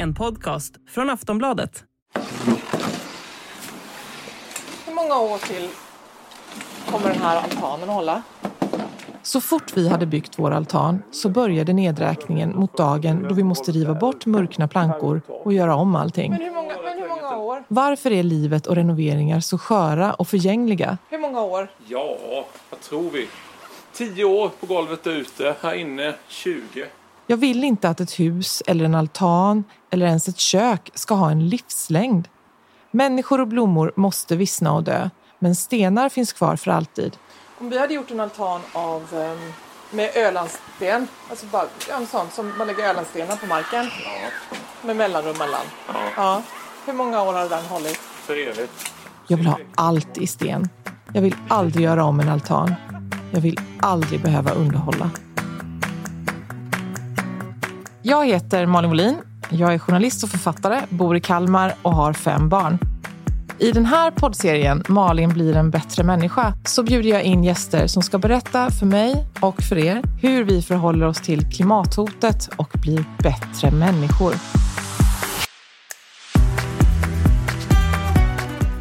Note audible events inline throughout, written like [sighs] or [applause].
En podcast från Aftonbladet. Hur många år till kommer den här altanen hålla? Så fort vi hade byggt vår altan så började nedräkningen mot dagen då vi måste riva bort mörkna plankor och göra om allting. Men hur många, men hur många år? Varför är livet och renoveringar så sköra och förgängliga? Hur många år? Ja, vad tror vi? 10 år på golvet där ute, här inne 20. Jag vill inte att ett hus eller en altan eller ens ett kök ska ha en livslängd. Människor och blommor måste vissna och dö, men stenar finns kvar för alltid. Om vi hade gjort en altan av ehm, med ölandsten, alltså bara en sån som man lägger ölandstenar på marken med mellanrum mellan. Ja. Hur många år hade den hållit? För evigt. Jag vill ha allt i sten. Jag vill aldrig göra om en altan. Jag vill aldrig behöva underhålla. Jag heter Malin Molin. Jag är journalist och författare, bor i Kalmar och har fem barn. I den här poddserien Malin blir en bättre människa så bjuder jag in gäster som ska berätta för mig och för er hur vi förhåller oss till klimathotet och blir bättre människor.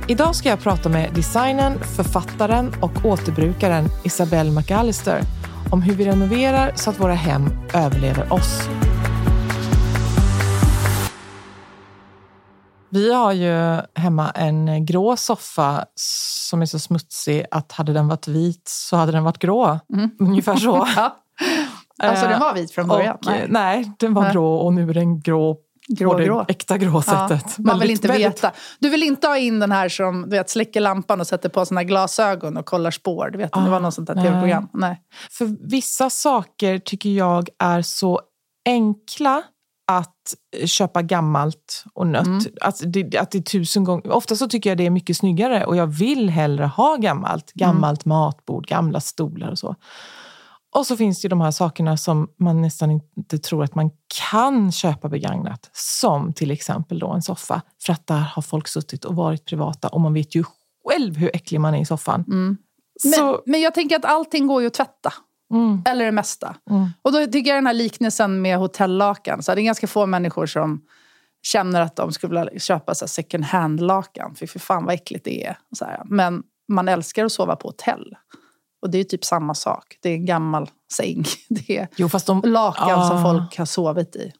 Idag ska jag prata med designern, författaren och återbrukaren Isabelle McAllister om hur vi renoverar så att våra hem överlever oss. Vi har ju hemma en grå soffa som är så smutsig att hade den varit vit så hade den varit grå. Ungefär så. [laughs] Ja. Alltså den var vit från början? Och, nej. nej, den var Nej. grå och nu är den grå Grå, på det grå. äkta grå sättet. man vill inte väldigt- veta. Du vill inte ha in den här som du vet, släcker lampan och sätter på sina glasögon och kollar spår. Du vet, det var något sånt där tv-program. Nej. För vissa saker tycker jag är så enkla att köpa gammalt och nött. Mm. Att, det, att det är tusen gånger... Ofta så tycker jag det är mycket snyggare och jag vill hellre ha gammalt. Gammalt matbord, gamla stolar och så. Och så finns det ju de här sakerna som man nästan inte tror att man kan köpa begagnat. Som till exempel då en soffa. För att där har folk suttit och varit privata och man vet ju själv hur äcklig man är i soffan. Mm. Men, Så, men jag tänker att allting går ju att tvätta. Mm, Eller det mesta. mm. Och då tycker jag den här liknelsen med hotellakan. Så det är ganska få människor som känner att de skulle vilja köpa så här second hand-lakan. För för fan vad äckligt det är. Så här. Men man älskar att sova på hotell. Och det är typ samma sak. Det är en gammal säng. [laughs] Det är Jo, fast de... lakan som Ah. folk har sovit i.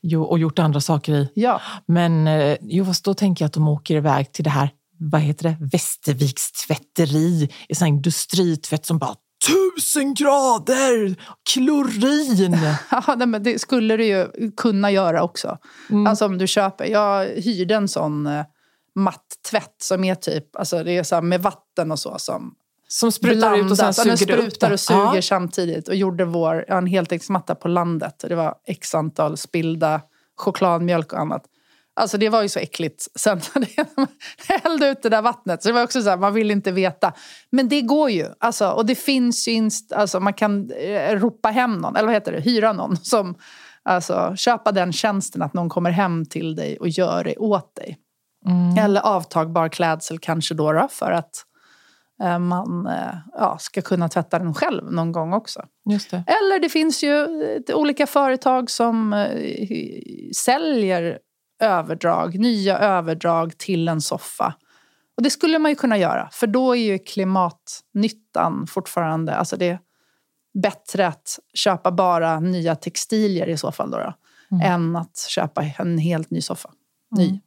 Jo, och gjort andra saker i. Ja. Men eh, jo, fast då tänker jag att de åker iväg till det här, vad heter det, Västerviks tvätteri, sån här industritvätt som bara tusen grader, klorin. [laughs] Ja, nej, men det skulle du ju kunna göra också. Mm. Alltså om du köper. Jag hyrde en sån eh, matt-tvätt som är typ, alltså det är så här med vatten och så som Som sprutar ut och sen suger det upp sprutar det. och suger Ja. samtidigt. Och gjorde vår, en heltäckningsmatta på landet. Det var x antal spillda chokladmjölk och annat. Alltså det var ju så äckligt. Sen [laughs] när hällde ut det där vattnet. Så det var också så här, man vill inte veta. Men det går ju. Alltså, och det finns ju, inst- alltså man kan eh, ropa hem någon, eller vad heter det, hyra någon. Som, alltså köpa den tjänsten att någon kommer hem till dig och gör det åt dig. Mm. Eller avtagbar klädsel kanske då, då för att eh, man eh, ja, ska kunna tvätta den själv någon gång också. Just det. Eller det finns ju eh, olika företag som eh, säljer överdrag, nya överdrag till en soffa. Och det skulle man ju kunna göra, för då är ju klimatnyttan fortfarande, alltså det är bättre att köpa bara nya textilier i så fall då, då än att köpa en helt ny soffa. Ny.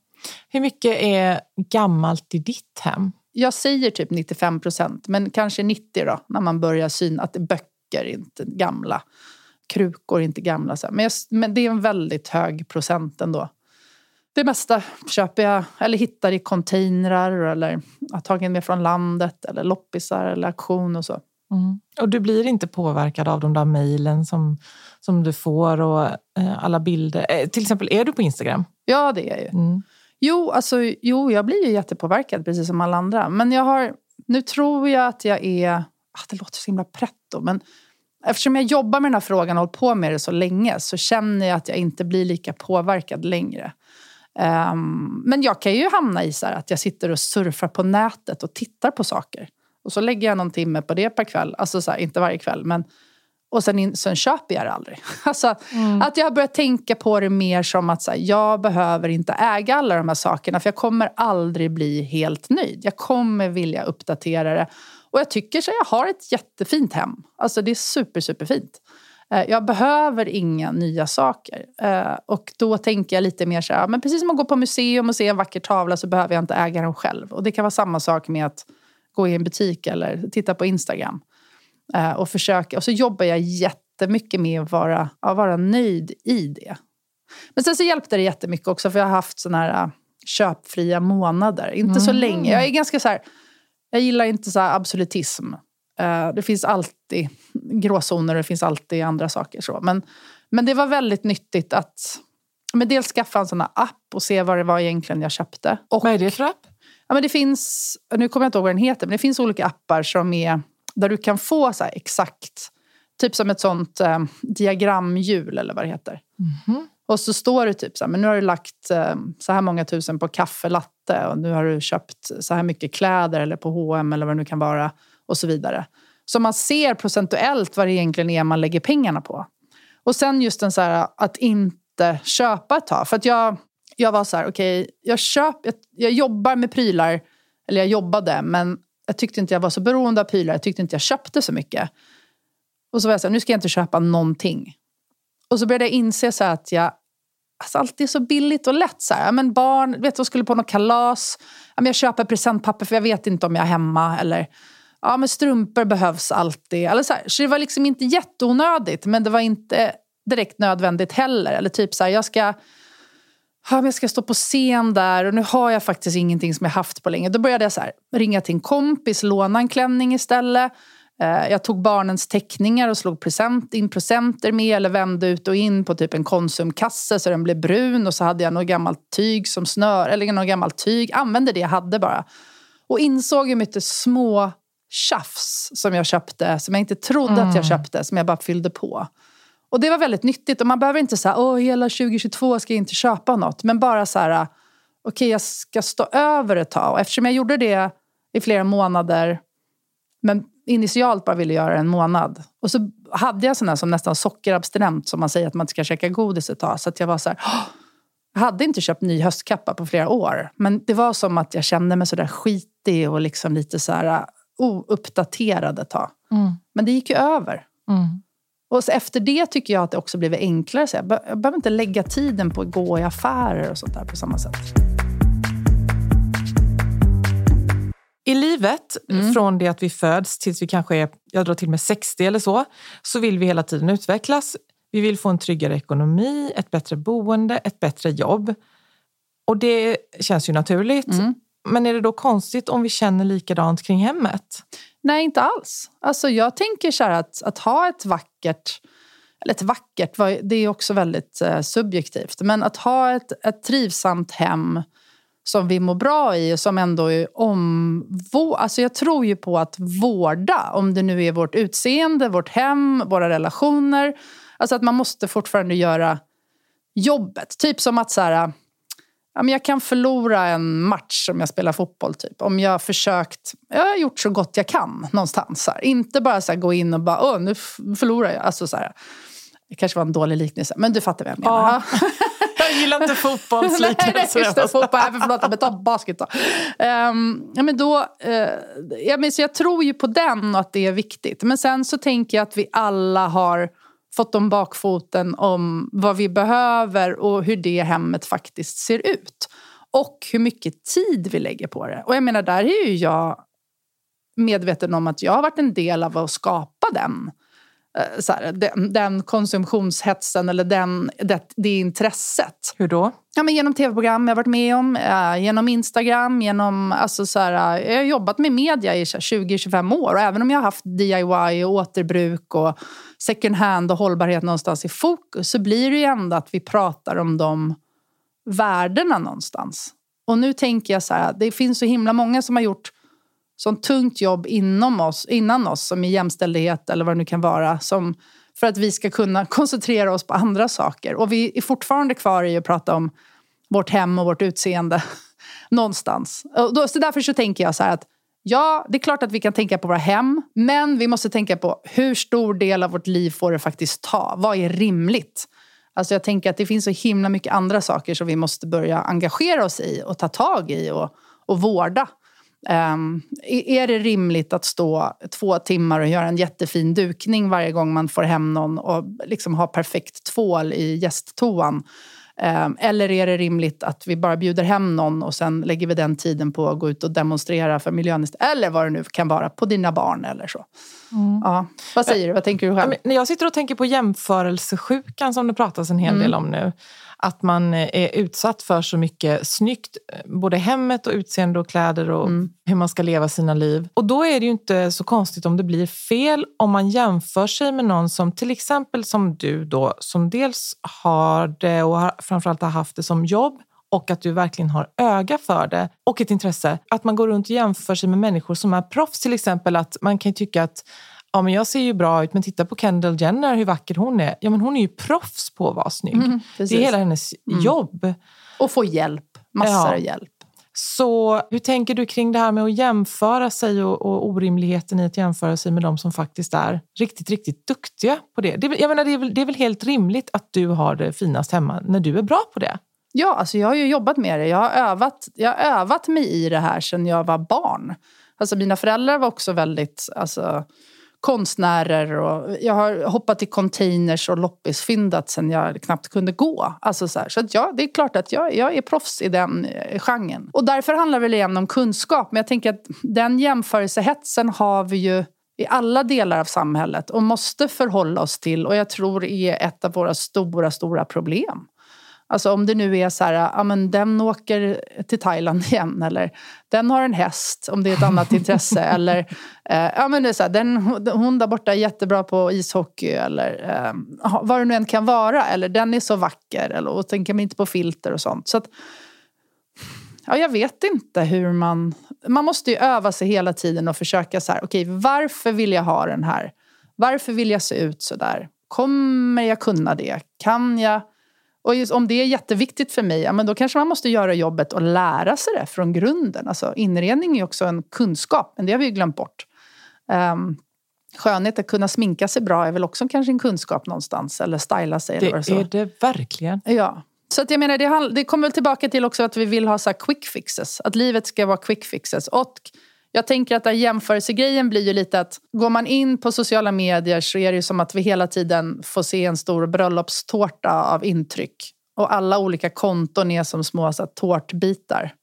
Hur mycket är gammalt i ditt hem? jag säger typ 95 procent, men kanske 90 då, när man börjar syna att böcker är inte gamla, krukor är inte gamla. Men, jag, men det är en väldigt hög procent ändå. Det mesta köper jag, eller hittar i containrar eller har tagit med från landet eller loppisar eller auktion och så. Mm. Och du blir inte påverkad av de där mejlen som, som du får och eh, alla bilder? Eh, till exempel, är du på Instagram? Ja, det är jag ju. Mm. Jo, alltså, jo, jag blir ju jättepåverkad precis som alla andra. Men jag har, nu tror jag att jag är... Ah, det låter så himla pretto, men eftersom jag jobbar med den här frågan och hållit på med det så länge så känner jag att jag inte blir lika påverkad längre. Um, men jag kan ju hamna i så att jag sitter och surfar på nätet och tittar på saker. Och så lägger jag någon timme på det per kväll. Alltså så här, inte varje kväll, men och sen, in, sen köper jag det aldrig. [laughs] Alltså, mm. Att jag har börjat tänka på det mer som att så här, jag behöver inte äga alla de här sakerna för jag kommer aldrig bli helt nöjd. Jag kommer vilja uppdatera det. Och jag tycker så jag har ett jättefint hem. Alltså det är super, superfint. Eh, jag behöver inga nya saker. Eh, och då tänker jag lite mer så här, men precis som att gå på museum och se en vacker tavla så behöver jag inte äga den själv. Och det kan vara samma sak med att gå i en butik eller titta på Instagram. Eh, och försöka, och så jobbar jag jättemycket med att vara, att vara nöjd i det. Men sen så hjälpte det jättemycket också för jag har haft såna här köpfria månader. Inte mm. så länge. Jag är ganska så här, jag gillar inte så absolutism. Uh, det finns alltid gråzoner och det finns alltid andra saker. Så. Men, men det var väldigt nyttigt att men dels skaffa en sån här app och se vad det var egentligen jag köpte. Och, vad är det för app? Ja, men det finns, nu kommer jag inte ihåg vad den heter, men det finns olika appar som är där du kan få så exakt, typ som ett sånt eh, diagramhjul eller vad det heter. Mm -hmm. Och så står det typ så här, men nu har du lagt eh, så här många tusen på kaffelatte och nu har du köpt så här mycket kläder eller på H&M eller vad det nu kan vara och så vidare. Så man ser procentuellt vad det egentligen är man lägger pengarna på. Och sen just den så här, att inte köpa ett tag. För att jag, jag var så här, okej, okay, jag, jag, jag jobbar med prylar, eller jag jobbade, men jag tyckte inte jag var så beroende av prylar. Jag tyckte inte jag köpte så mycket. Och så var jag så här, nu ska jag inte köpa någonting. Och så började jag inse så att jag Alltså allt är så billigt och lätt. Så här. Men barn, vet du, skulle på något kalas. Jag köper presentpapper för jag vet inte om jag är hemma. Eller ja, men strumpor behövs alltid. Eller så, här. så det var liksom inte jätteonödigt men det var inte direkt nödvändigt heller. Eller typ så här, jag ska, ja, jag ska stå på scen där och nu har jag faktiskt ingenting som jag haft på länge. Då började jag så här, ringa till en kompis, låna en klänning istället. Eh, jag tog barnens teckningar och slog present, in presenter med eller vände ut och in på typ en konsumkasse så den blev brun och så hade jag något gammalt tyg som snör, eller något gammalt tyg. Använde det jag hade bara. Och insåg hur mycket små tjafs som jag köpte, som jag inte trodde mm. att jag mm. köpte, som jag bara fyllde på. Och det var väldigt nyttigt. Och man behöver inte säga åh hela 2022 ska jag inte köpa något. Men bara så här, okej okay, jag ska stå över ett tag. Och eftersom jag gjorde det i flera månader, men initialt bara ville göra en månad. Och så hade jag sådana som nästan sockerabstinent, som man säger att man inte ska käka godis ett tag. Så jag var så här, jag hade inte köpt ny höstkappa på flera år. Men det var som att jag kände mig sådär skitig och liksom lite så här ouppdaterad ett tag. Mm. Men det gick ju över. Mm. Och efter det tycker jag att det också blivit enklare. Så jag, be jag behöver inte lägga tiden på att gå i affärer och sånt där på samma sätt. I livet, mm. från det att vi föds tills vi kanske är, jag drar till med 60 eller så, så vill vi hela tiden utvecklas. Vi vill få en tryggare ekonomi, ett bättre boende, ett bättre jobb. Och det känns ju naturligt. Mm. Men är det då konstigt om vi känner likadant kring hemmet? Nej, inte alls. Alltså jag tänker så att, att ha ett vackert, eller ett vackert, det är också väldigt eh, subjektivt, men att ha ett, ett trivsamt hem som vi mår bra i och som ändå är omvå... Alltså jag tror ju på att vårda, om det nu är vårt utseende, vårt hem, våra relationer. Alltså att man måste fortfarande göra jobbet. Typ som att så här, ja, men jag kan förlora en match om jag spelar fotboll. Typ. Om jag har försökt, jag har gjort så gott jag kan någonstans. Så här. Inte bara så här, gå in och bara, åh nu förlorar jag. Alltså, så här. Det kanske var en dålig liknelse, men du fattar vad jag menar. Ja. [laughs] jag gillar inte fotbollsliknelser. [laughs] nej, just det. Fotboll, förlåt, men ta basket då. Um, ja, men då uh, ja, men så jag tror ju på den och att det är viktigt. Men sen så tänker jag att vi alla har fått om bakfoten om vad vi behöver och hur det hemmet faktiskt ser ut. Och hur mycket tid vi lägger på det. Och jag menar, där är ju jag medveten om att jag har varit en del av att skapa den eh, så här, den, den konsumtionshetsen eller den, det, det intresset. Hur då? Ja, men genom tv-program jag varit med om, eh, genom Instagram, genom... Alltså så här, eh, jag har jobbat med media i 20-25 år och även om jag har haft DIY och återbruk och second hand och hållbarhet någonstans i fokus så blir det ju ändå att vi pratar om de värdena någonstans. Och nu tänker jag så här, det finns så himla många som har gjort sånt tungt jobb inom oss, innan oss, som i jämställdhet eller vad det nu kan vara, som, för att vi ska kunna [laughs] koncentrera oss på andra saker. Och vi är fortfarande kvar i att prata om vårt hem och vårt utseende [laughs] någonstans. Och då, så därför så tänker jag så här att Ja, det är klart att vi kan tänka på våra hem, men vi måste tänka på hur stor del av vårt liv får det faktiskt ta? Vad är rimligt? Alltså jag tänker att det finns så himla mycket andra saker som vi måste börja engagera oss i och ta tag i och, och vårda. Um, är det rimligt att stå två timmar och göra en jättefin dukning varje gång man får hem någon och liksom ha perfekt tvål i gästtoan? Um, eller är det rimligt att vi bara bjuder hem någon och sen lägger vi den tiden på att gå ut och demonstrera för miljön? Eller vad det nu kan vara, på dina barn eller så. Mm. Ja. Vad säger du? Vad tänker du själv? Jag sitter och tänker på jämförelsesjukan som det pratas en hel mm. del om nu att man är utsatt för så mycket snyggt, både hemmet och utseende och kläder och mm. hur man ska leva sina liv. Och då är det ju inte så konstigt om det blir fel om man jämför sig med någon som till exempel som du då, som dels har det och har, framförallt har haft det som jobb och att du verkligen har öga för det och ett intresse. Att man går runt och jämför sig med människor som är proffs. Till exempel att man kan tycka att ja, men jag ser ju bra ut, men titta på Kendall Jenner, hur vacker hon är. Ja, men hon är ju proffs på att vara snygg. Mm, det är hela hennes mm. jobb. Och få hjälp, massor ja. av hjälp. Så hur tänker du kring det här med att jämföra sig och, och, orimligheten i att jämföra sig med de som faktiskt är riktigt, riktigt duktiga på det? det jag menar, det, är väl, det är väl helt rimligt att du har det finast hemma när du är bra på det? Ja, alltså jag har ju jobbat med det. Jag har övat, jag har övat mig i det här sedan jag var barn. Alltså mina föräldrar var också väldigt... Alltså, konstnärer och jag har hoppat i containers och loppisfyndat sen jag knappt kunde gå. Alltså så här. så att ja, det är klart att jag, jag är proffs i den eh, genren. Och därför handlar det väl igen om kunskap. Men jag tänker att den jämförelsehetsen har vi ju i alla delar av samhället och måste förhålla oss till och jag tror är ett av våra stora, stora problem. Alltså om det nu är så här, ja men den åker till Thailand [laughs] igen eller den har en häst om det är ett annat intresse [laughs] eller eh, ja men det är så här, den, hon där borta är jättebra på ishockey eller eh, vad det nu än kan vara eller den är så vacker eller och tänker man inte på filter och sånt. Så att, ja, jag vet inte hur man... Man måste ju öva sig hela tiden och försöka så här, okej okay, varför vill jag ha den här? Varför vill jag se ut så där? Kommer jag kunna det? Kan jag? Och just, om det är jätteviktigt för mig, ja, men då kanske man måste göra jobbet och lära sig det från grunden. Alltså, inredning är också en kunskap, men det har vi glömt bort. Um, skönhet, att kunna sminka sig bra är väl också kanske en kunskap någonstans. Eller styla sig. Det eller så. är det verkligen. Ja. Så att jag menar, det, det kommer väl tillbaka till också att vi vill ha så quick fixes. Att livet ska vara quick fixes. Och jag tänker att den jämförelsegrejen blir ju lite att går man in på sociala medier så är det ju som att vi hela tiden får se en stor bröllopstårta av intryck. Och alla olika konton är som små så här, tårtbitar.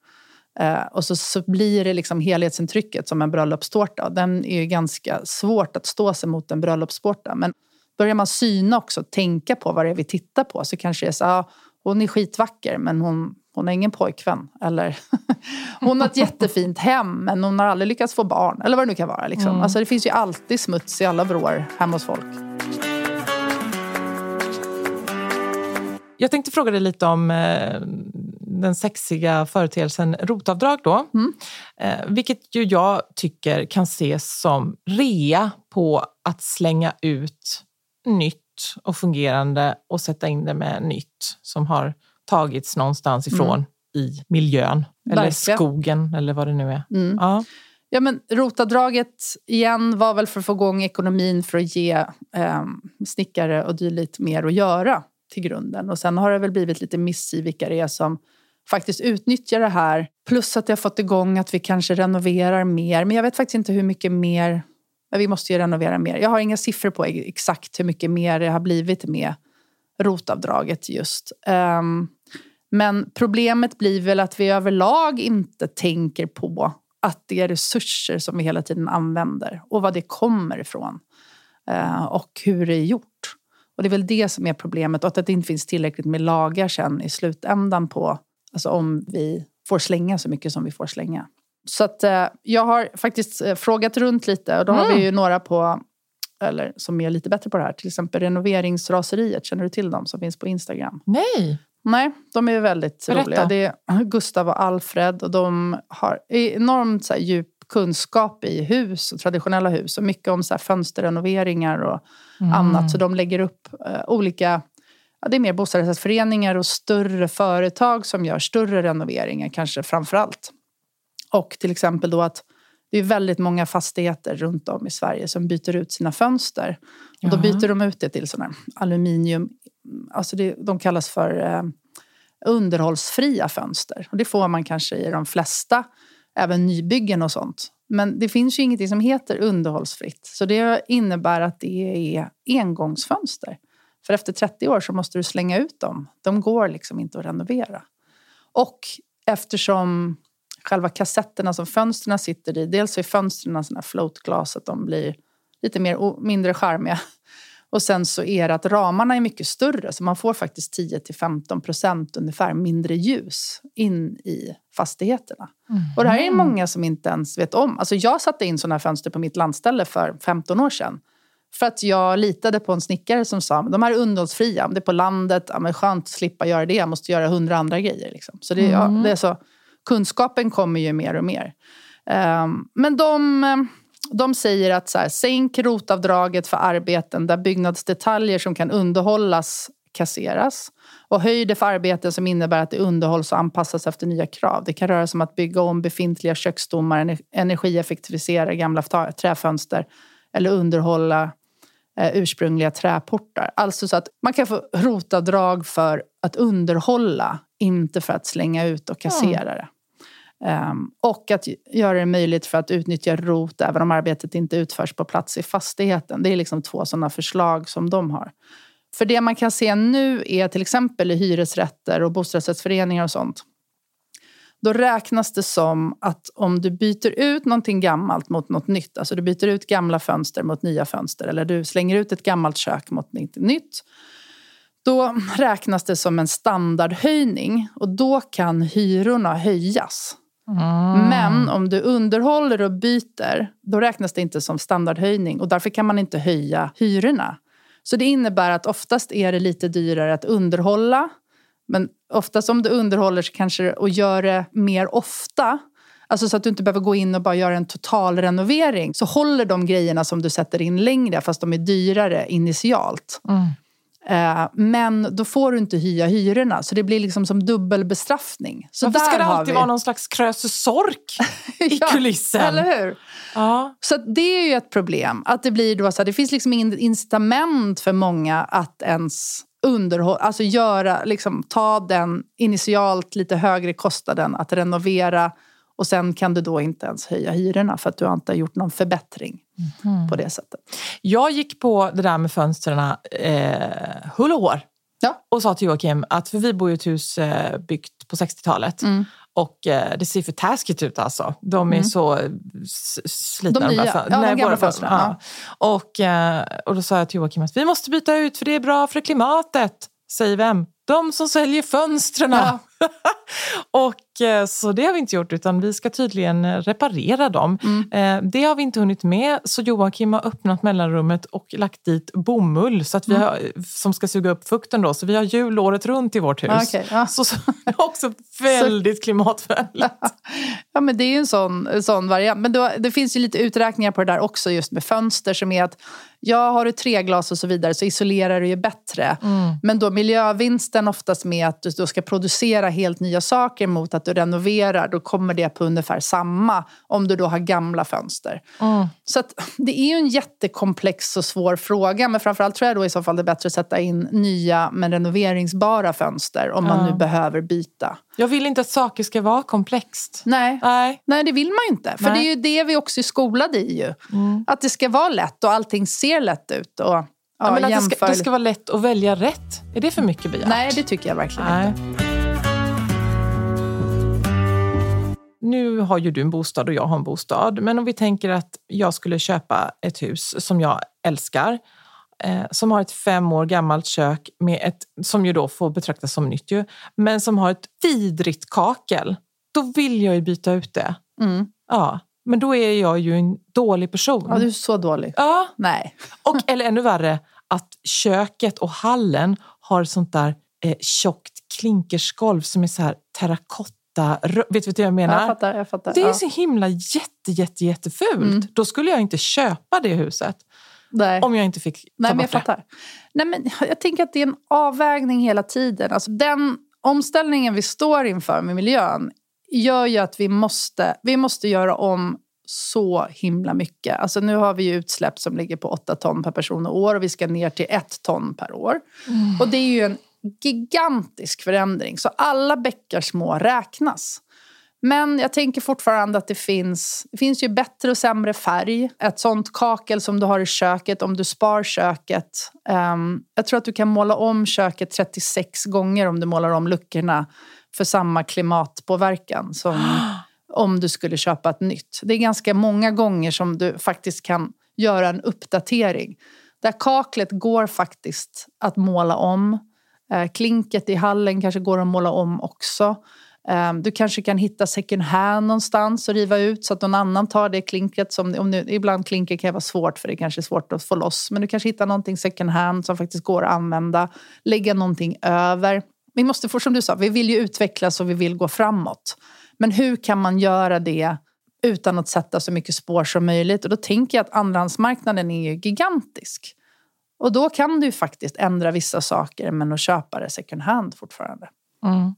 Eh, och så, så blir det liksom helhetsintrycket som en bröllopstårta. Den är ju ganska svårt att stå sig mot en bröllopstårta. Men börjar man syna också, tänka på vad det är vi tittar på så kanske det är så ah, hon är skitvacker men hon hon har ingen pojkvän. Eller [laughs] hon har ett jättefint hem men hon har aldrig lyckats få barn. Eller vad det nu kan vara. Liksom. Mm. Alltså, det finns ju alltid smuts i alla vrår hemma hos folk. Jag tänkte fråga dig lite om eh, den sexiga företeelsen rotavdrag. Då, mm. eh, vilket ju jag tycker kan ses som rea på att slänga ut nytt och fungerande och sätta in det med nytt som har tagits någonstans ifrån mm. i miljön. Eller Verkligen. skogen eller vad det nu är. Mm. Ja. Ja, men rotavdraget igen var väl för att få igång ekonomin för att ge eh, snickare och dylikt mer att göra till grunden. Och sen har det väl blivit lite miss i vilka det är som faktiskt utnyttjar det här. Plus att det har fått igång att vi kanske renoverar mer. Men jag vet faktiskt inte hur mycket mer. Vi måste ju renovera mer. Jag har inga siffror på exakt hur mycket mer det har blivit med rotavdraget just. Um, men problemet blir väl att vi överlag inte tänker på att det är resurser som vi hela tiden använder och vad det kommer ifrån. Uh, och hur det är gjort. Och det är väl det som är problemet och att det inte finns tillräckligt med lagar sen i slutändan på alltså om vi får slänga så mycket som vi får slänga. Så att, eh, jag har faktiskt eh, frågat runt lite och då har vi ju några på eller som är lite bättre på det här. Till exempel renoveringsraseriet, känner du till dem som finns på Instagram? Nej. Nej, de är väldigt Berätta. roliga. Det är Gustav och Alfred och de har enormt så här, djup kunskap i hus och traditionella hus och mycket om så här, fönsterrenoveringar och annat. Så de lägger upp eh, olika Ja, det är mer bostadsrättsföreningar och större företag som gör större renoveringar, kanske framför allt. Och till exempel då att det är väldigt många fastigheter runt om i Sverige som byter ut sina fönster. Och då byter de ut det till sådana aluminium, alltså det, de kallas för eh, underhållsfria fönster. Och det får man kanske i de flesta, även nybyggen och sånt. Men det finns ju ingenting som heter underhållsfritt. Så det innebär att det är engångsfönster. För efter 30 år så måste du slänga ut dem. De går liksom inte att renovera. Och eftersom själva kassetterna som fönstren sitter i, dels är fönstren sådana här floatglas, att de blir lite mer, mindre charmiga. Och sen så är det att ramarna är mycket större, så man får faktiskt 10-15% ungefär mindre ljus in i fastigheterna. Och det här är många som inte ens vet om. Alltså jag satte in sådana fönster på mitt landställe för 15 år sedan. För att jag litade på en snickare som sa de här är underhållsfria, det är på landet, ja, men skönt att slippa göra det, jag måste göra hundra andra grejer. Liksom. Så det, ja, det är så, kunskapen kommer ju mer och mer. Ehm, men de, de säger att så här, sänk rotavdraget för arbeten där byggnadsdetaljer som kan underhållas kasseras. Och höj det för arbeten som innebär att det underhålls och anpassas efter nya krav. Det kan röra sig om att bygga om befintliga köksstommar, energieffektivisera gamla träfönster eller underhålla eh, ursprungliga träportar. Alltså så att man kan få rotavdrag för att underhålla, inte för att slänga ut och kassera det. Ehm, och att göra det möjligt för att utnyttja rot även om arbetet inte utförs på plats i fastigheten. Det är liksom två sådana förslag som de har. För det man kan se nu är till exempel i hyresrätter och bostadsrättsföreningar och sånt. Då räknas det som att om du byter ut någonting gammalt mot något nytt, alltså du byter ut gamla fönster mot nya fönster eller du slänger ut ett gammalt kök mot något nytt. Då räknas det som en standardhöjning och då kan hyrorna höjas. Men om du underhåller och byter, då räknas det inte som standardhöjning och därför kan man inte höja hyrorna. Så det innebär att oftast är det lite dyrare att underhålla. Men oftast om du underhåller kanske, och gör det mer ofta, alltså så att du inte behöver gå in och bara göra en total renovering, så håller de grejerna som du sätter in längre fast de är dyrare initialt. Eh, men då får du inte hyra hyrorna, så det blir liksom som dubbelbestraffning. Så Varför ska det alltid vi- vara någon slags krösus-sork [laughs] i Ja, kulissen? Eller hur? Ja. Så det är ju ett problem. Att det blir då så här, det finns liksom ingen incitament för många att ens underhålla, alltså göra, liksom, ta den initialt lite högre kostnaden att renovera och sen kan du då inte ens höja hyrorna för att du inte har gjort någon förbättring på det sättet. Jag gick på det där med fönstren eh, hull och hår Ja. och sa till Joakim att, för vi bor i ett hus eh, byggt på 60-talet Mm. och eh, det ser för taskigt ut alltså. De är så eh, s- slitna. De nya, där fön- ja, de gamla fönstren, Ja. Och, eh, och då sa jag till Joakim att vi måste byta ut för det är bra för klimatet. Säger vem? De som säljer fönstren. Ja. [laughs] och så det har vi inte gjort utan vi ska tydligen eh, reparera dem. Mm. Eh, det har vi inte hunnit med så Joakim har öppnat mellanrummet och lagt dit bomull så att Mm. vi har, som ska suga upp fukten då. Så vi har jul året runt i vårt hus. Ja, okej, ja. [laughs] Så, så det är också väldigt klimatvänligt. [laughs] Ja, men det är ju en sån, sån variant. Men då, det finns ju lite uträkningar på det där också just med fönster som är att ja, har du treglas och så vidare så isolerar du ju bättre. Men då miljövinsten oftast med att du då ska producera helt nya saker mot att du renoverar, då kommer det på ungefär samma om du då har gamla fönster. Så att, [laughs] det är ju en jättekomplex och svår fråga, men framförallt tror jag då i så fall det är bättre att sätta in nya men renoveringsbara fönster om man nu behöver byta. Jag vill inte att saker ska vara komplext. Nej. Nej. Nej, det vill man ju inte. För Nej. det är ju det vi också är skolade i. Ju. Att det ska vara lätt och allting ser lätt ut. Och, ja, Ja, men att det, ska, det ska vara lätt att välja rätt. Är det för mycket begärt? Nej, det tycker jag verkligen Nej. inte. Nu har ju du en bostad och jag har en bostad, men om vi tänker att jag skulle köpa ett hus som jag älskar, eh, som har ett fem år gammalt kök med ett, som ju då får betraktas som nytt ju, men som har ett vidrigt kakel, då vill jag ju byta ut det. Mm. Ja, men då är jag ju en dålig person. Ja, du är så dålig. Ja, Nej. [laughs] och, eller ännu värre, att köket och hallen har sånt där eh, tjockt klinkersgolv som är så här terrakotta. Rö- Vet du vad jag menar? Jag fattar. Jag fattar. Det är ja. så himla jätte, jätte, jättefult. Mm. Då skulle jag inte köpa det huset Nej. om jag inte fick ta Nej, men jag bort det. fattar. Nej, men jag tänker att det är en avvägning hela tiden. Alltså, den omställningen vi står inför med miljön gör ju att vi måste, vi måste göra om så himla mycket. Alltså, nu har vi ju utsläpp som ligger på 8 ton per person och år och vi ska ner till 1 ton per år. Och det är ju en gigantisk förändring. Så alla bäckar små räknas. Men jag tänker fortfarande att det finns, det finns ju bättre och sämre färg. Ett sånt kakel som du har i köket, om du spar köket. ehm, jag tror att du kan måla om köket 36 gånger om du målar om luckorna för samma klimatpåverkan som [gasps] om du skulle köpa ett nytt. Det är ganska många gånger som du faktiskt kan göra en uppdatering. Det här kaklet går faktiskt att måla om. Eh, klinket i hallen kanske går att måla om också. Ehm, du kanske kan hitta second hand någonstans och riva ut så att någon annan tar det klinket. Som, om nu, ibland klinker kan vara svårt för det kanske är svårt att få loss. Men du kanske hittar någonting second hand som faktiskt går att använda. Lägga någonting över. Vi måste, få, som du sa, vi vill ju utvecklas och vi vill gå framåt. Men hur kan man göra det utan att sätta så mycket spår som möjligt? Och då tänker jag att andrahandsmarknaden är ju gigantisk. Och då kan du faktiskt ändra vissa saker men att köpa det second hand fortfarande. Mm.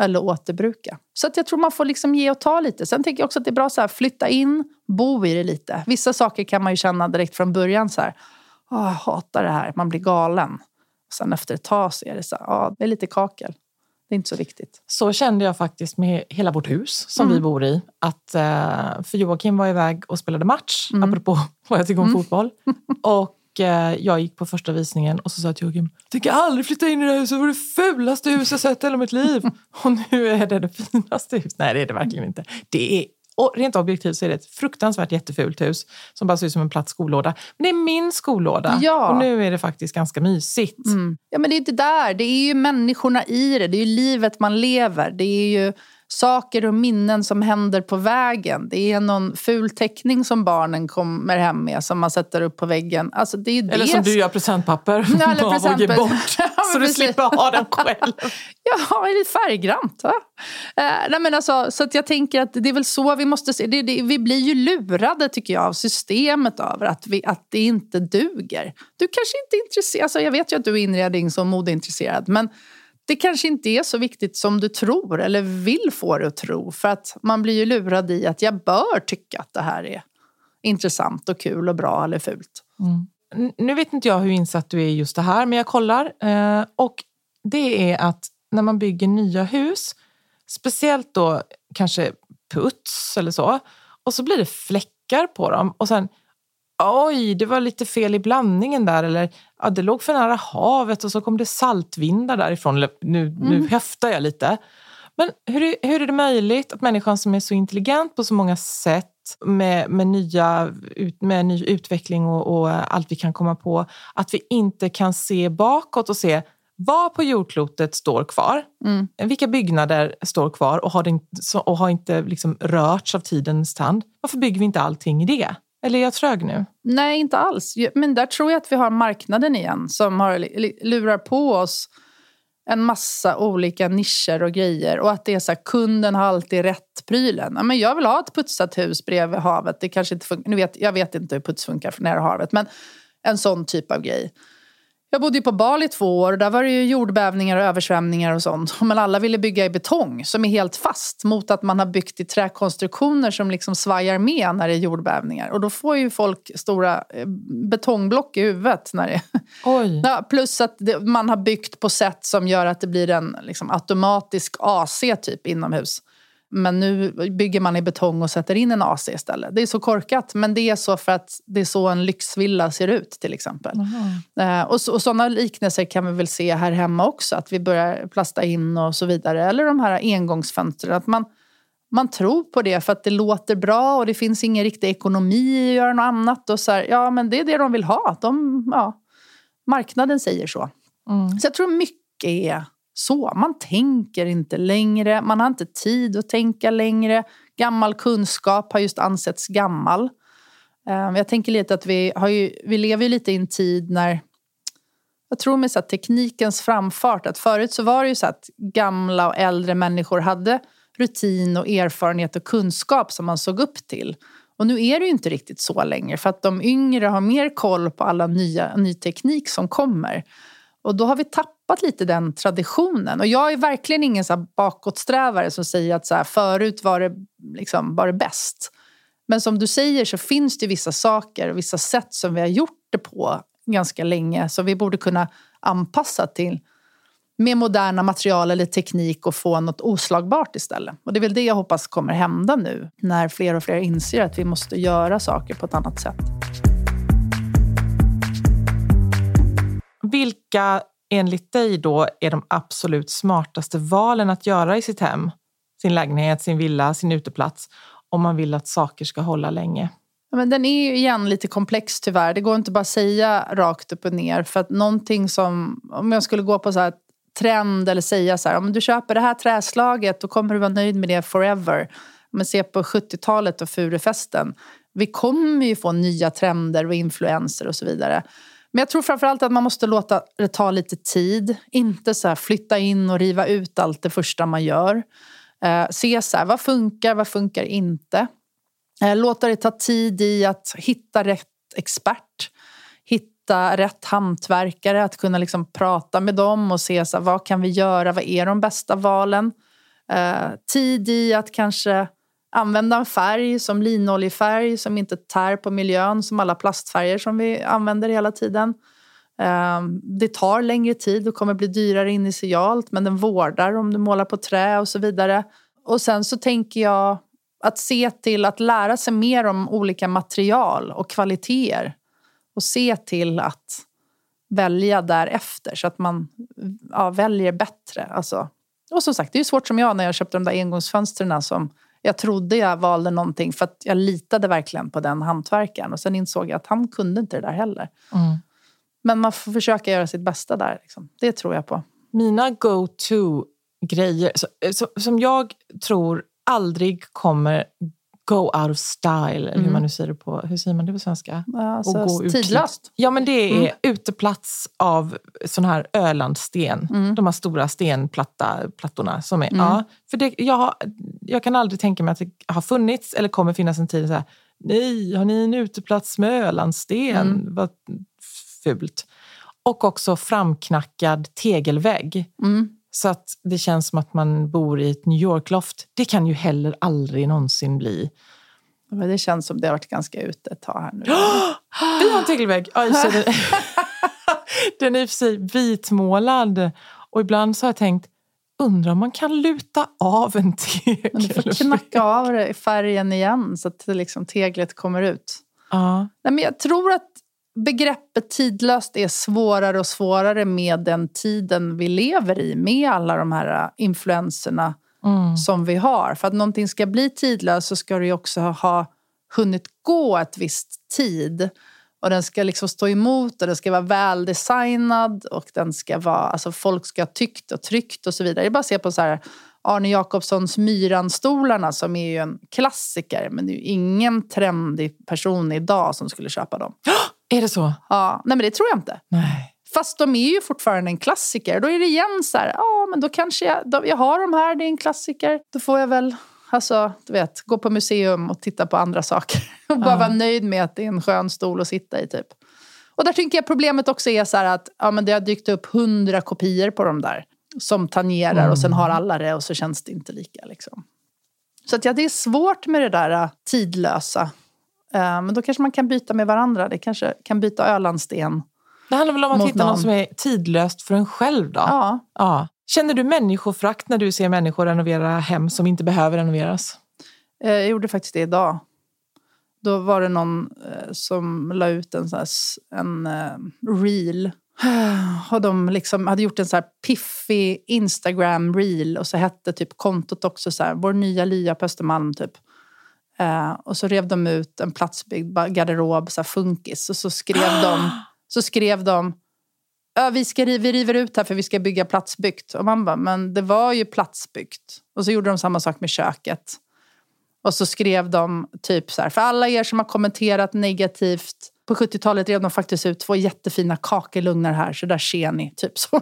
Eller återbruka. Så att jag tror man får liksom ge och ta lite. Sen tänker jag också att det är bra att flytta in, bo i det lite. Vissa saker kan man ju känna direkt från början så här. "Åh, jag hatar det här, man blir galen. Sen efter ett tag så är det så här, ja, det är lite kakel. Det är inte så viktigt. Så kände jag faktiskt med hela vårt hus som Mm. vi bor i. Att, eh, för Joakim var iväg och spelade match, Mm. apropå [laughs] vad jag tycker om fotboll. [laughs] Och jag gick på första visningen och så sa jag till Joakim, jag tänker aldrig flytta in i det här huset, det var det fulaste huset jag sett i hela mitt liv. [laughs] Och nu är det det finaste huset. Nej, det är det verkligen inte. Det är, och rent objektivt så är det ett fruktansvärt jättefult hus som bara ser ut som en platt skolåda. Men det är min skolåda Ja. och nu är det faktiskt ganska mysigt. Mm. Ja, men det är inte där. Det är ju människorna i det. Det är ju livet man lever. Det är ju saker och minnen som händer på vägen. Det är någon ful teckning som barnen kommer hem med som man sätter upp på väggen. Alltså, det är ju Eller det som du gör presentpapper Ja, eller av och ger presentpapper. bort. [laughs] Ja, så du slipper ha den själv. [laughs] Ja, det är lite färggrant. Va? Eh, nej, men alltså, så att jag tänker att det är väl så vi måste se. Det, det, vi blir ju lurade tycker jag av systemet över att, vi, att det inte duger. Du kanske inte är intresserad. Alltså, jag vet ju att du är inrednings och modeintresserad. Men det kanske inte är så viktigt som du tror eller vill få det att tro. För att man blir ju lurad i att jag bör tycka att det här är intressant och kul och bra eller fult. Mm. Nu vet inte jag hur insatt du är i just det här, men jag kollar. Eh, och det är att när man bygger nya hus, speciellt då kanske puts eller så, och så blir det fläckar på dem. Och sen, oj, det var lite fel i blandningen där. Eller ja, det låg för nära havet och så kom det saltvindar därifrån. Eller, Nu, nu höftar jag lite. Men hur är, hur är det möjligt att människan som är så intelligent på så många sätt med, med, nya, med ny utveckling och, och allt vi kan komma på, att vi inte kan se bakåt och se vad på jordklotet står kvar? Mm. Vilka byggnader står kvar och har, det och har inte liksom rörts av tidens tand? Varför bygger vi inte allting i det? Eller är jag trög nu? Nej, inte alls. Men där tror jag att vi har marknaden igen som har, lurar på oss en massa olika nischer och grejer. Och att det är så här, kunden har alltid rätt prylen. Ja, men jag vill ha ett putsat hus bredvid havet. Det kanske inte funkar. Nu vet, jag vet inte hur puts funkar för nära havet. Men en sån typ av grej. Jag bodde ju på Bali två år och där var det ju jordbävningar och översvämningar och sånt. Men alla ville bygga i betong som är helt fast mot att man har byggt i träkonstruktioner som liksom svajar med när det är jordbävningar. Och då får ju folk stora eh, betongblock i huvudet. När det, Oj. [laughs] ja, plus att det, man har byggt på sätt som gör att det blir en liksom, automatisk AC typ inomhus. Men nu bygger man i betong och sätter in en AC istället. Det är så korkat, men det är så för att det är så en lyxvilla ser ut till exempel. Eh, och, så, och sådana liknelser kan vi väl se här hemma också. Att vi börjar plasta in och så vidare. Eller de här engångsfönstren. Att man, man tror på det för att det låter bra och det finns ingen riktig ekonomi i att göra något annat. Och så här, ja, men det är det de vill ha. De, ja, marknaden säger så. Mm. Så jag tror mycket är så. Man tänker inte längre. Man har inte tid att tänka längre. Gammal kunskap har just ansetts gammal. Ehm, jag tänker lite att vi, har ju, vi lever ju lite i en tid när jag tror med så teknikens framfart att förut så var det ju så att gamla och äldre människor hade rutin och erfarenhet och kunskap som man såg upp till. Och nu är det ju inte riktigt så längre för att de yngre har mer koll på alla nya, ny teknik som kommer. Och då har vi tappat lite den traditionen. Och jag är verkligen ingen så här bakåtsträvare som säger att så här, förut var det, liksom, var det bäst. Men som du säger så finns det vissa saker och vissa sätt som vi har gjort det på ganska länge som vi borde kunna anpassa till med moderna material eller teknik och få något oslagbart istället. Och det är väl det jag hoppas kommer hända nu när fler och fler inser att vi måste göra saker på ett annat sätt. Vilka enligt dig då är de absolut smartaste valen att göra i sitt hem? Sin lägenhet, sin villa, sin uteplats om man vill att saker ska hålla länge? Men den är ju igen lite komplex tyvärr. Det går inte bara att säga rakt upp och ner. För att någonting som, om jag skulle gå på så här trend eller säga så här, om du köper det här träslaget då kommer du vara nöjd med det forever. Men se på 70-talet och furufesten. Vi kommer ju få nya trender och influenser och så vidare. Men jag tror framförallt att man måste låta det ta lite tid. Inte så här flytta in och riva ut allt det första man gör. Eh, se så här, vad funkar, vad funkar inte. Eh, Låta det ta tid i att hitta rätt expert. Hitta rätt hantverkare, att kunna liksom prata med dem och se så här, vad kan vi göra, vad är de bästa valen. Eh, tid i att kanske använda en färg som linoljefärg som inte tär på miljön som alla plastfärger som vi använder hela tiden. Ehm, det tar längre tid och kommer bli dyrare initialt men den vårdar om du målar på trä och så vidare. Och sen så tänker jag att se till att lära sig mer om olika material och kvaliteter. Och se till att välja därefter så att man ja, väljer bättre. Alltså. Och som sagt, det är ju svårt som jag när jag köpte de där engångsfönstren som jag trodde jag valde någonting för att jag litade verkligen på den hantverkaren. Och sen insåg jag att han kunde inte det där heller. Mm. Men man får försöka göra sitt bästa där. Liksom. Det tror jag på. Mina go-to-grejer som jag tror aldrig kommer go out of style, eller hur Mm. man nu säger det på, hur säger man det på svenska? Alltså, Och gå tidlöst. Ja, men det är Mm. uteplats av sån här Ölandsten. Mm. De här stora stenplattorna. Som är, Mm. ja, för det, jag, har, jag kan aldrig tänka mig att det har funnits eller kommer finnas en tid så här, nej, har ni en uteplats med Ölandsten? Mm. Vad fult. Och också framknackad tegelvägg. Mm. Så att det känns som att man bor i ett New York-loft. Det kan ju heller aldrig någonsin bli. Men Det känns som det har varit ganska ute ett tag här nu. [gasps] Vi har en tegelvägg. Den, [laughs] den är i och för sig vitmålad. Och ibland så har jag tänkt, undrar om man kan luta av en tegel. Men du får knacka av färgen igen så att liksom teglet kommer ut. Ja. Nej, men jag tror att begreppet tidlöst är svårare och svårare med den tiden vi lever i. Med alla de här influenserna Mm. som vi har. För att någonting ska bli tidlöst så ska det ju också ha hunnit gå ett visst tid. Och den ska liksom stå emot och den ska vara väldesignad och den ska vara, alltså folk ska ha tyckt och tryckt och så vidare. Det är bara att se på så här Arne Jacobssons Myran-stolarna som är ju en klassiker men det är ju ingen trendig person idag som skulle köpa dem. [gasps] [gasps] Är det så? Ja, nej men det tror jag inte. Nej. Fast de är ju fortfarande en klassiker. Då är det igen så här, ja men då kanske jag, då, jag har de här, det är en klassiker. Då får jag väl, alltså du vet, gå på museum och titta på andra saker. [laughs] Och bara Ja. vara nöjd med att det är en skön stol att sitta i typ. Och där tycker jag problemet också är så att ja, men det har dykt upp hundra kopior på de där. Som tangerar och sen har alla det och så känns det inte lika liksom. Så att ja, det är svårt med det där äh, tidlösa. Eh, men då kanske man kan byta med varandra. Det kanske kan byta Ölandsten. Det handlar väl om att hitta någon. som är tidlöst för en själv då? Ja. Ja. Känner du människofrakt när du ser människor renovera hem som inte behöver renoveras? Eh, Jag gjorde faktiskt det idag. Då var det någon eh, som la ut en, sån här, en reel [sighs] Och de liksom hade gjort en så här piffig Instagram-reel och så hette typ kontot också så här, vår nya lya på Östermalm typ. Eh, och så rev de ut en platsbyggd garderob, så funkis. Och så skrev de, så skrev de Ja, vi, ska, vi river ut här för vi ska bygga platsbyggt. Och man bara, men det var ju platsbyggt. Och så gjorde de samma sak med köket. Och så skrev de typ så här, för alla er som har kommenterat negativt. På 70-talet rev de faktiskt ut två jättefina kakelugnar här, så där ser ni. Typ så.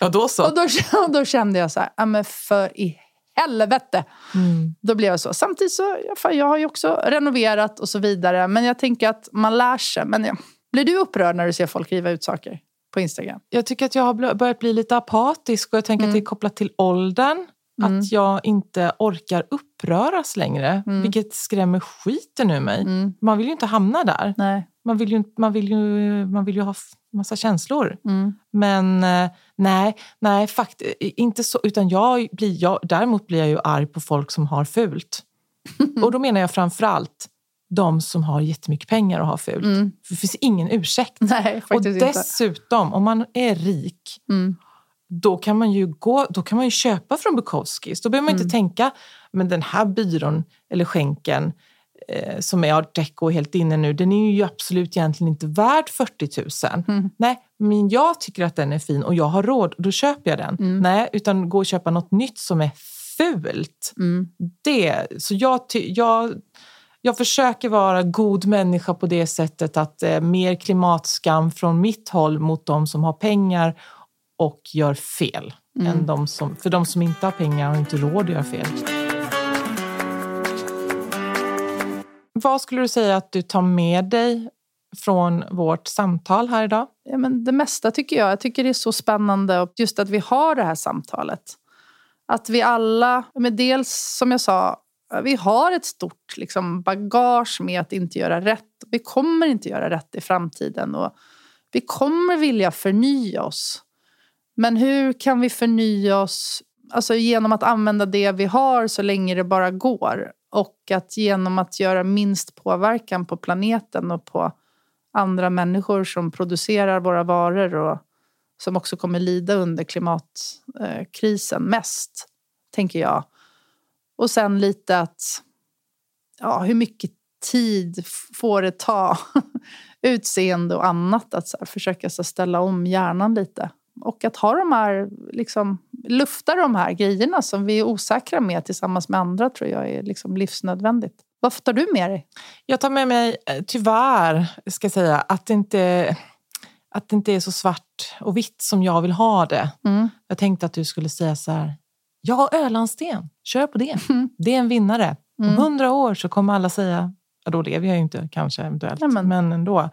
Ja, då så. Och då, [laughs] och då kände jag så här, ja men för i helvete. Mm. Då blev jag så. Samtidigt så, fan, jag har ju också renoverat och så vidare. Men jag tänker att man lär sig. Men ja. Blir du upprörd när du ser folk riva ut saker på Instagram? Jag tycker att jag har börjat bli lite apatisk och jag tänker att det är kopplat till åldern. Att jag inte orkar uppröras längre, vilket skrämmer skiten ur mig. Man vill ju inte hamna där. Nej. Man vill ju, man vill ju, man vill ju ha massa känslor. Men eh, nej, nej fakt, inte så. Utan jag blir, jag, däremot blir jag ju arg på folk som har fult. [laughs] Och då menar jag framförallt de som har jättemycket pengar och har fult. För det finns ingen ursäkt. Nej, och faktiskt inte. dessutom, om man är rik, då kan man ju gå, då kan man ju köpa från Bukowskis. Då behöver man inte tänka, men den här byrån eller skänken eh, som är art deco helt inne nu, den är ju absolut egentligen inte värd 40 000. Nej, men jag tycker att den är fin och jag har råd, då köper jag den. Nej, utan gå och köpa något nytt som är fult. Det, så jag, jag, jag försöker vara god människa på det sättet att eh, mer klimatskam från mitt håll mot de som har pengar och gör fel. Än de som, för de som inte har pengar har inte råd att göra fel. Vad skulle du säga att du tar med dig från vårt samtal här idag? Ja, men det mesta tycker jag. Jag tycker det är så spännande och just att vi har det här samtalet. Att vi alla, men dels som jag sa, vi har ett stort liksom, bagage med att inte göra rätt. Vi kommer inte göra rätt i framtiden och vi kommer vilja förnya oss. Men hur kan vi förnya oss alltså genom att använda det vi har så länge det bara går? Och att genom att göra minst påverkan på planeten och på andra människor som producerar våra varor och som också kommer lida under klimatkrisen mest, tänker jag. Och sen lite att, ja, hur mycket tid får det ta? [laughs] Utseende och annat, att så här, försöka så ställa om hjärnan lite. Och att ha de här, liksom, lufta de här grejerna som vi är osäkra med tillsammans med andra tror jag är liksom livsnödvändigt. Vad tar du med dig? Jag tar med mig, eh, tyvärr, ska jag säga, att det inte, att det inte är så svart och vitt som jag vill ha det. Mm. Jag tänkte att du skulle säga så här, ja, Ölandsten, kör på det. Det är en vinnare. Om hundra år så kommer alla säga, ja, då lever jag ju inte kanske eventuellt, Ja, men- men ändå.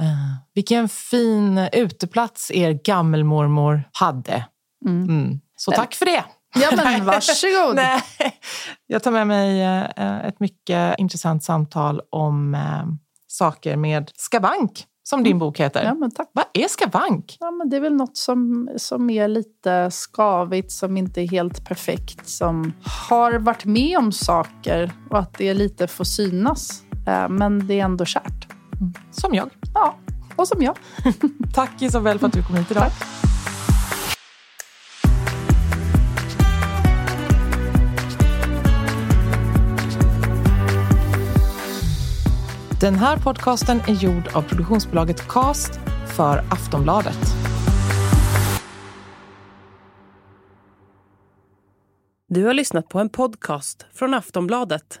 Uh, vilken fin uteplats er gammelmormor hade. Mm. Så tack för det. Ja, men [laughs] varsågod. Nej, jag tar med mig eh, ett mycket intressant samtal om eh, saker med skavank, som din bok heter. Ja, men tack. Vad är skavank? Ja, men det är väl något som, som är lite skavigt, som inte är helt perfekt, som har varit med om saker och att det lite får synas. Men det är ändå kärt. Som jag. Ja, och som jag. [laughs] Tack Isabel för att du kom hit idag. Den här podcasten är gjord av produktionsbolaget Cast för Aftonbladet. Du har lyssnat på en podcast från Aftonbladet.